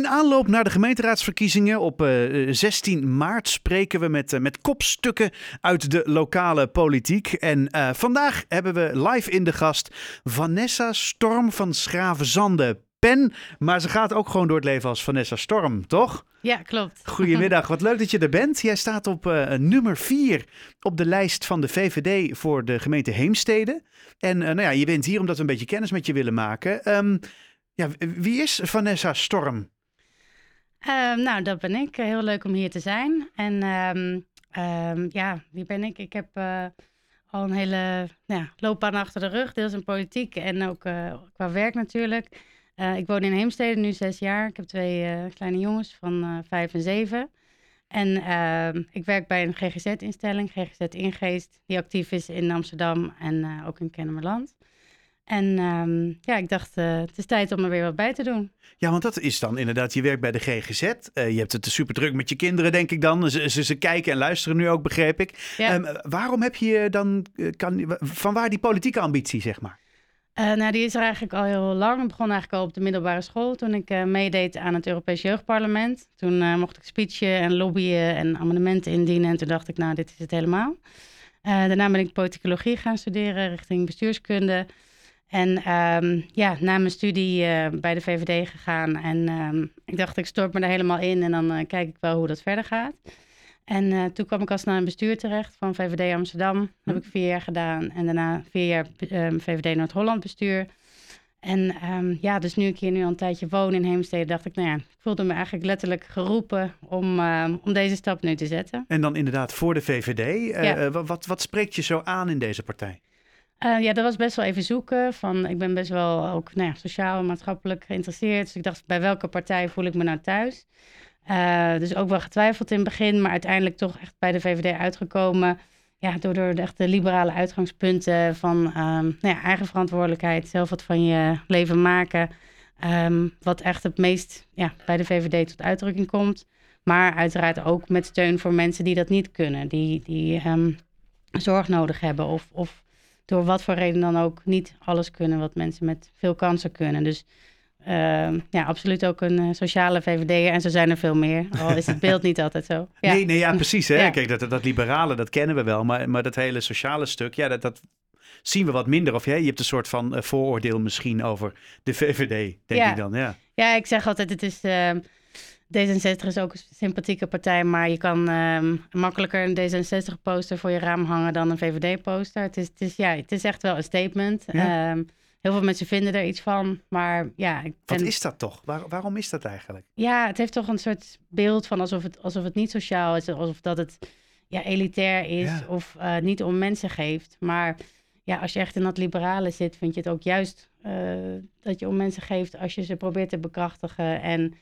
In aanloop naar de gemeenteraadsverkiezingen op uh, 16 maart spreken we met, uh, met kopstukken uit de lokale politiek. En uh, vandaag hebben we live in de gast Vanessa Storm van Schravenzande. Pen, maar ze gaat ook gewoon door het leven als Vanessa Storm, toch? Ja, klopt. Goedemiddag, wat leuk dat je er bent. Jij staat op uh, nummer 4 op de lijst van de VVD voor de gemeente Heemstede. En uh, nou ja, je bent hier omdat we een beetje kennis met je willen maken. Um, ja, wie is Vanessa Storm? Uh, nou, dat ben ik. Heel leuk om hier te zijn. En um, ja, wie ben ik? Ik heb eh, al een hele nou ja, loopbaan achter de rug, deels in politiek en ook qua werk natuurlijk. Uh, ik woon in Heemstede nu zes jaar. Ik heb twee kleine jongens van vijf en zeven. En ik werk bij een GGZ-instelling, GGZ Ingeest, die actief is in Amsterdam en ook in Kennemerland. En um, ja, ik dacht, het is tijd om er weer wat bij te doen. Ja, want dat is dan inderdaad, je werkt bij de GGZ. je hebt het super druk met je kinderen, denk ik dan. Ze, ze, ze kijken en luisteren nu ook, begreep ik. Ja. Um, waarom heb je dan, kan, van waar die politieke ambitie, zeg maar? Uh, nou, die is er eigenlijk al heel lang. Het begon eigenlijk al op de middelbare school toen ik uh, meedeed aan het Europees Jeugdparlement. Toen uh, mocht ik speechen en lobbyen en amendementen indienen. En toen dacht ik, nou, dit is het helemaal. daarna ben ik politicologie gaan studeren richting bestuurskunde. En um, ja, na mijn studie bij de VVD gegaan. En um, ik dacht, ik stort me er helemaal in en dan kijk ik wel hoe dat verder gaat. En uh, toen kwam ik al snel in bestuur terecht van VVD Amsterdam. Dat heb ik vier jaar gedaan. En daarna vier jaar um, VVD Noord-Holland bestuur. En ja, dus nu ik hier nu al een tijdje woon in Heemstede, dacht ik, nou ja, ik voelde me eigenlijk letterlijk geroepen om, om deze stap nu te zetten. En dan inderdaad voor de VVD. Ja. wat, wat spreekt je zo aan in deze partij? Uh, ja, dat was best wel even zoeken. Van, ik ben best wel ook nou ja, sociaal en maatschappelijk geïnteresseerd. Dus ik dacht, bij welke partij voel ik me nou thuis? Uh, dus ook wel getwijfeld in het begin, maar uiteindelijk toch echt bij de VVD uitgekomen. Ja, door, door de echte liberale uitgangspunten van um, nou ja, eigen verantwoordelijkheid, zelf wat van je leven maken. Um, wat echt het meest ja, bij de VVD tot uitdrukking komt. Maar uiteraard ook met steun voor mensen die dat niet kunnen, die, die um, zorg nodig hebben of, of door wat voor reden dan ook niet alles kunnen wat mensen met veel kansen kunnen. Dus uh, ja, absoluut ook een uh, sociale VVD en zo zijn er veel meer. Al is het beeld niet altijd zo. Ja. Nee, nee, ja, precies. Hè? Ja. Kijk, dat, dat liberale, dat kennen we wel. Maar, maar dat hele sociale stuk, ja, dat, dat zien we wat minder. Of ja, je hebt een soort van uh, vooroordeel misschien over de VVD, denk ja. ik dan. Ja. ja, ik zeg altijd, het is... Uh, D66 is ook een sympathieke partij, maar je kan um, makkelijker een D66-poster voor je raam hangen dan een VVD-poster. Het is, het, is, ja, het is echt wel een statement. Ja. Um, Heel veel mensen vinden er iets van, maar ja. Ik ben... Wat is dat toch? Waar, waarom is dat eigenlijk? Ja, het heeft toch een soort beeld van alsof het, alsof het niet sociaal is, alsof dat het ja, elitair is Ja. of uh, niet om mensen geeft. Maar ja, als je echt in dat liberale zit, vind je het ook juist uh, dat je om mensen geeft als je ze probeert te bekrachtigen en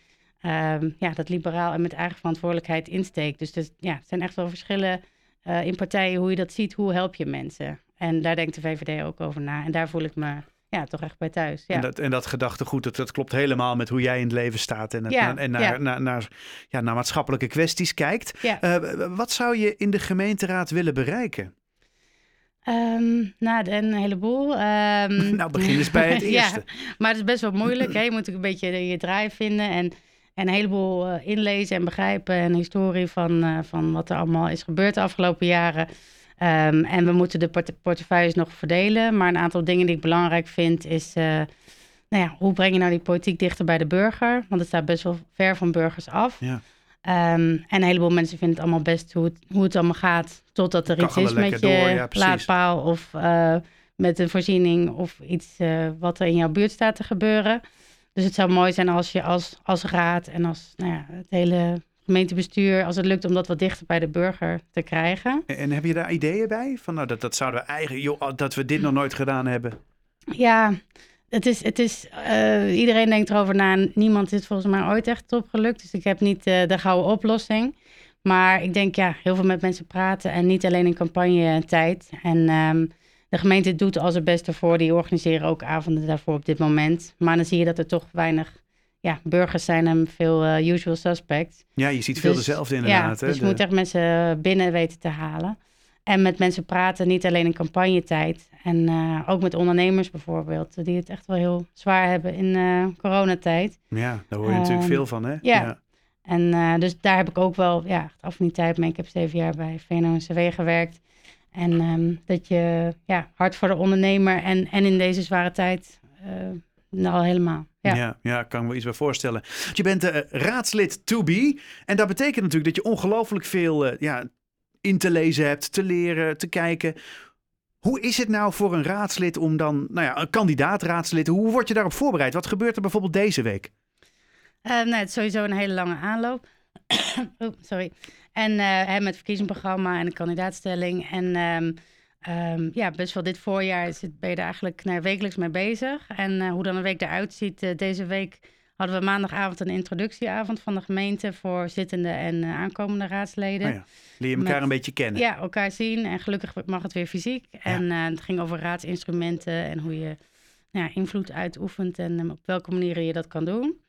um, ja, dat liberaal en met eigen verantwoordelijkheid insteekt. Dus, dus ja, het zijn echt wel verschillen uh, in partijen hoe je dat ziet, hoe help je mensen. En daar denkt de VVD ook over na. En daar voel ik me ja, toch echt bij thuis. Ja. En, dat, en dat gedachtegoed, dat, dat klopt helemaal met hoe jij in het leven staat en, het, Ja, en naar, ja. naar, naar, ja, naar maatschappelijke kwesties kijkt. Uh, wat zou je in de gemeenteraad willen bereiken? Um, nou, een heleboel. Um, nou, begin eens bij het eerste. ja, maar het is best wel moeilijk. Hè? Je moet ook een beetje je draai vinden en, en een heleboel uh, inlezen en begrijpen. En historie van, uh, van wat er allemaal is gebeurd de afgelopen jaren. Um, en we moeten de port portefeuilles nog verdelen. Maar een aantal dingen die ik belangrijk vind is... Uh, nou ja, hoe breng je nou die politiek dichter bij de burger? Want het staat best wel ver van burgers af. Ja. Um, en een heleboel mensen vinden het allemaal best hoe het, hoe het allemaal gaat... totdat er iets is met je ja, laadpaal of met een voorziening... of iets wat er in jouw buurt staat te gebeuren. Dus het zou mooi zijn als je als, als raad en als nou ja, het hele gemeentebestuur, als het lukt om dat wat dichter bij de burger te krijgen. En, en heb je daar ideeën bij? Van nou, dat, dat zouden we eigenlijk, joh, dat we dit nog nooit gedaan hebben. Ja, het is, het is uh, iedereen denkt erover na. Niemand is volgens mij ooit echt top gelukt. Dus ik heb niet uh, de gouden oplossing. Maar ik denk ja, heel veel met mensen praten en niet alleen in campagnetijd. En um, de gemeente doet al zijn best ervoor. Die organiseren ook avonden daarvoor op dit moment. Maar dan zie je dat er toch weinig ja, burgers zijn en veel uh, usual suspects. Ja, je ziet veel dus, dezelfde inderdaad. Ja, hè? dus je moet echt mensen binnen weten te halen. en met mensen praten, niet alleen in campagnetijd. En ook met ondernemers bijvoorbeeld, die het echt wel heel zwaar hebben in coronatijd. Ja, daar hoor je natuurlijk Ehm, veel van, hè? ja. En eh, dus daar heb ik ook wel ja, echt affiniteit mee. Ik heb zeven jaar bij VNO-NCW gewerkt. En ehm, dat je ja, hard voor de ondernemer en, en in deze zware tijd eh nou helemaal. Ja. Ja. Ja, kan ik me iets bij voorstellen. Je bent eh, raadslid to be. En dat betekent natuurlijk dat je ongelooflijk veel eh, ja, in te lezen hebt, te leren, te kijken. Hoe is het nou voor een raadslid om dan, nou ja, een kandidaat raadslid, hoe word je daarop voorbereid? Wat gebeurt er bijvoorbeeld deze week? Eh, nou, het is sowieso een hele lange aanloop. oh, sorry. En eh, met het verkiezingsprogramma en de kandidaatstelling. En ehm, ehm, ja, best wel dit voorjaar zit, ben je er eigenlijk nou, wekelijks mee bezig. En eh, hoe dan een week eruit ziet. eh, deze week hadden we maandagavond een introductieavond van de gemeente voor zittende en aankomende raadsleden. Nou ja, leer je elkaar Met- een beetje kennen. Ja, elkaar zien. En gelukkig mag het weer fysiek. En het ging over raadsinstrumenten en hoe je nou ja, invloed uitoefent en op welke manieren je dat kan doen.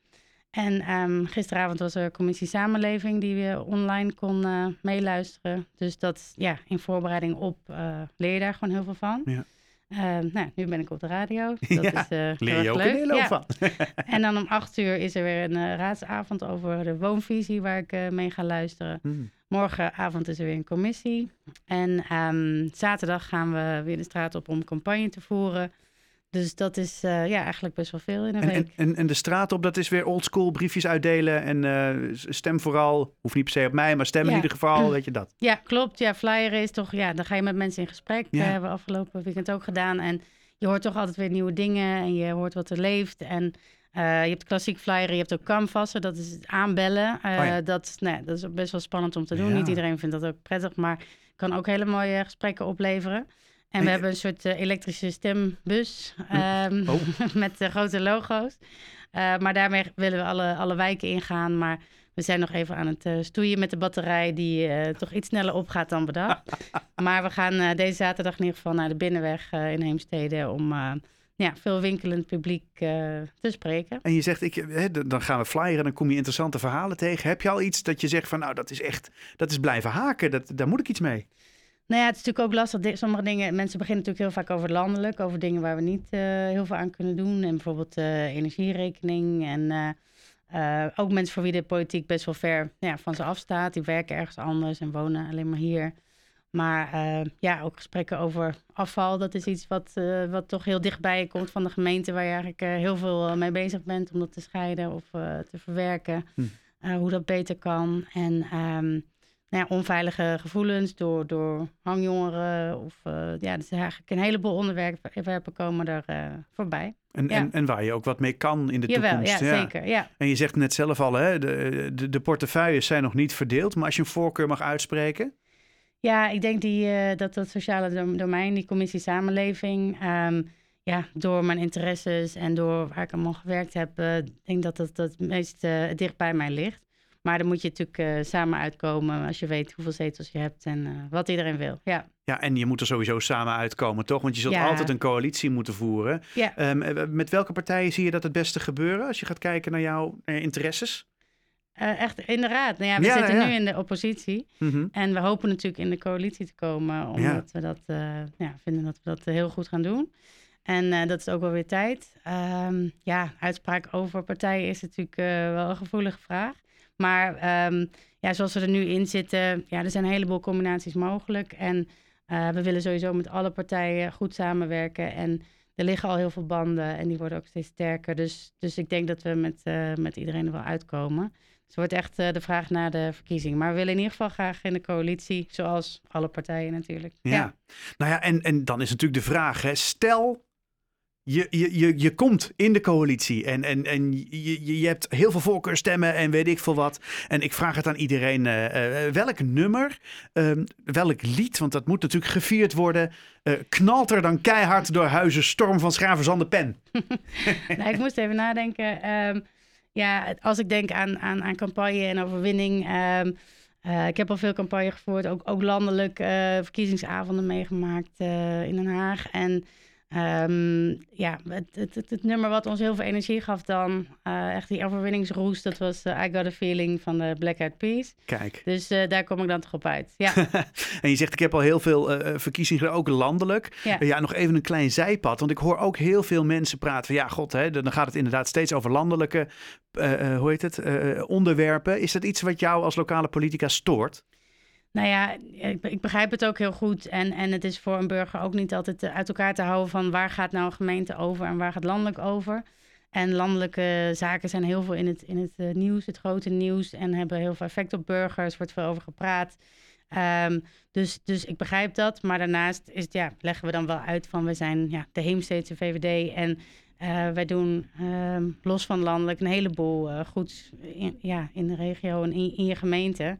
En ehm, gisteravond was er commissie samenleving die je online kon eh, meeluisteren. Dus dat, ja, in voorbereiding op eh, leer je daar gewoon heel veel van. Ja. Ehm, nou, nu ben ik op de radio. Dat Ja, is, eh, Leer je ook leuk. een hele hoop Ja. van. En dan om acht uur is er weer een raadsavond over de woonvisie waar ik mee ga luisteren. Hmm. Morgenavond is er weer een commissie. En ehm, zaterdag gaan we weer de straat op om campagne te voeren. Dus dat is eh, ja, eigenlijk best wel veel in een En, week. en, en, de straat op, dat is weer oldschool, briefjes uitdelen en eh, stem vooral. Hoeft niet per se op mij, maar stem in ieder geval, weet je dat. Ja, klopt. Ja, flyer is toch, ja, dan ga je met mensen in gesprek. Ja. Dat hebben we afgelopen weekend ook gedaan. En je hoort toch altijd weer nieuwe dingen en je hoort wat er leeft. En eh, je hebt klassiek flyer, je hebt ook canvassen, dat is het aanbellen. Eh, Oh ja. dat, nou, dat is ook best wel spannend om te doen. Niet iedereen vindt dat ook prettig, maar kan ook hele mooie gesprekken opleveren. En En we je- hebben een soort eh, elektrische stembus ehm, Oh. met eh, grote logo's. Eh, maar daarmee willen we alle, alle wijken ingaan. Maar we zijn nog even aan het eh, stoeien met de batterij, die eh, toch iets sneller opgaat dan bedacht. maar we gaan eh, deze zaterdag in ieder geval naar de Binnenweg eh, in Heemstede om eh, ja, veel winkelend publiek eh, te spreken. En je zegt, ik, hè, dan gaan we flyeren, dan kom je interessante verhalen tegen. Heb je al iets dat je zegt van, nou, dat is echt, dat is blijven haken, dat, daar moet ik iets mee. Nou ja, het is natuurlijk ook lastig. Sommige dingen, mensen beginnen natuurlijk heel vaak over landelijk, over dingen waar we niet eh, heel veel aan kunnen doen. En bijvoorbeeld eh, energierekening. En eh, ook mensen voor wie de politiek best wel ver ja, van ze afstaat. Die werken ergens anders en wonen alleen maar hier. Maar ja, ook gesprekken over afval. Dat is iets wat, wat toch heel dichtbij komt van de gemeente, waar je eigenlijk heel veel mee bezig bent om dat te scheiden of te verwerken. Hm. Hoe dat beter kan. En ehm, nou ja, onveilige gevoelens door, door hangjongeren. Of uh, ja, dus eigenlijk een heleboel onderwerpen komen er uh, voorbij. En, Ja. en, en waar je ook wat mee kan in de Jawel, toekomst. ja, zeker. Ja. En je zegt net zelf al, hè, de, de, de portefeuilles zijn nog niet verdeeld. Maar als je een voorkeur mag uitspreken. ja, ik denk die, uh, dat dat sociale dom- domein, die commissie samenleving... Um, ja, door mijn interesses en door waar ik allemaal gewerkt heb... Denk dat dat, dat het meest dicht bij mij ligt. Maar dan moet je natuurlijk uh, samen uitkomen als je weet hoeveel zetels je hebt en uh, wat iedereen wil. Ja. Ja, en je moet er sowieso samen uitkomen, toch? Want je zult Ja. altijd een coalitie moeten voeren. Ja. Um, met welke partijen zie je dat het beste gebeuren als je gaat kijken naar jouw interesses? Uh, echt, inderdaad. Nou ja, we Ja, zitten ja. nu in de oppositie. Mhm. En we hopen natuurlijk in de coalitie te komen, omdat we dat uh, ja, vinden dat we dat heel goed gaan doen. En uh, dat is ook wel weer tijd. Um, ja, uitspraak over partijen is natuurlijk wel een gevoelige vraag. Maar um, ja, zoals we er nu in zitten, ja, er zijn een heleboel combinaties mogelijk. En uh, we willen sowieso met alle partijen goed samenwerken. En er liggen al heel veel banden en die worden ook steeds sterker. Dus, dus ik denk dat we met, uh, met iedereen er wel uitkomen. Dus het wordt echt uh, de vraag naar de verkiezing. Maar we willen in ieder geval graag in de coalitie, zoals alle partijen natuurlijk. Ja. ja. Nou ja, en, en dan is natuurlijk de vraag, hè, stel je, je, je, je komt in de coalitie en, en, en je, je hebt heel veel voorkeurstemmen en weet ik veel wat. En ik vraag het aan iedereen, uh, welk nummer, uh, welk lied, want dat moet natuurlijk gevierd worden, eh, knalt er dan keihard door huizen Storm van Schravers aan de pen? nou, ik moest even nadenken. Um, ja, als ik denk aan, aan, aan campagne en overwinning... Uh, ik heb al veel campagne gevoerd, ook, ook landelijk verkiezingsavonden meegemaakt in Den Haag. En Ehm, ja, het, het, het, het, nummer wat ons heel veel energie gaf dan, uh, echt die overwinningsroes, dat was uh, I Got a Feeling van de Black Eyed Peas. Kijk. Dus uh, daar kom ik dan toch op uit, ja. en je zegt, ik heb al heel veel verkiezingen, ook landelijk. Ja. ja. nog even een klein zijpad, want ik hoor ook heel veel mensen praten van, ja god, hè, dan gaat het inderdaad steeds over landelijke, hoe heet het, onderwerpen. Is dat iets wat jou als lokale politica stoort? Nou ja, ik, ik, begrijp het ook heel goed. En, en het is voor een burger ook niet altijd uit elkaar te houden van waar gaat nou een gemeente over en waar gaat landelijk over. En landelijke zaken zijn heel veel in het, in het uh, nieuws, het grote nieuws, en hebben heel veel effect op burgers, wordt veel over gepraat. Um, dus, dus ik begrijp dat. Maar daarnaast is het, ja, leggen we dan wel uit van we zijn ja, de Heemsteedse VVD en wij doen um, los van landelijk een heleboel uh, goeds in, ja, in de regio en in, in je gemeente.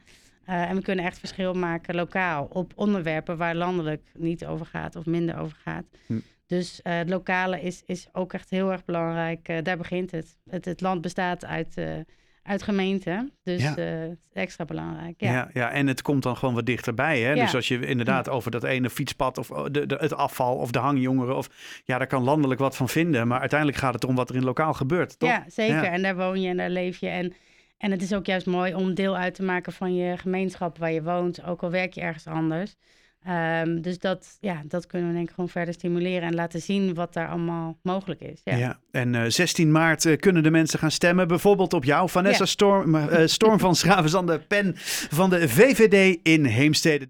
Uh, en we kunnen echt verschil maken lokaal op onderwerpen waar landelijk niet over gaat of minder over gaat. Hm. Dus uh, het lokale is, is ook echt heel erg belangrijk. Uh, daar begint het. het. Het land bestaat uit, uit gemeenten. Dus ja. extra belangrijk. Ja. ja. Ja, en het komt dan gewoon wat dichterbij. Hè? Ja. Dus als je inderdaad over dat ene fietspad of de, de, het afval of de hangjongeren. Of, ja, daar kan landelijk wat van vinden. Maar uiteindelijk gaat het om wat er in lokaal gebeurt. Toch? Ja, zeker. En daar woon je en daar leef je. En en het is ook juist mooi om deel uit te maken van je gemeenschap waar je woont, ook al werk je ergens anders. Um, dus dat, ja, dat kunnen we denk ik gewoon verder stimuleren en laten zien wat daar allemaal mogelijk is. Ja, ja en uh, 16 maart uh, kunnen de mensen gaan stemmen, bijvoorbeeld op jou, Vanessa ja. Storm, uh, Storm van Schravenzande, pen van de VVD in Heemstede.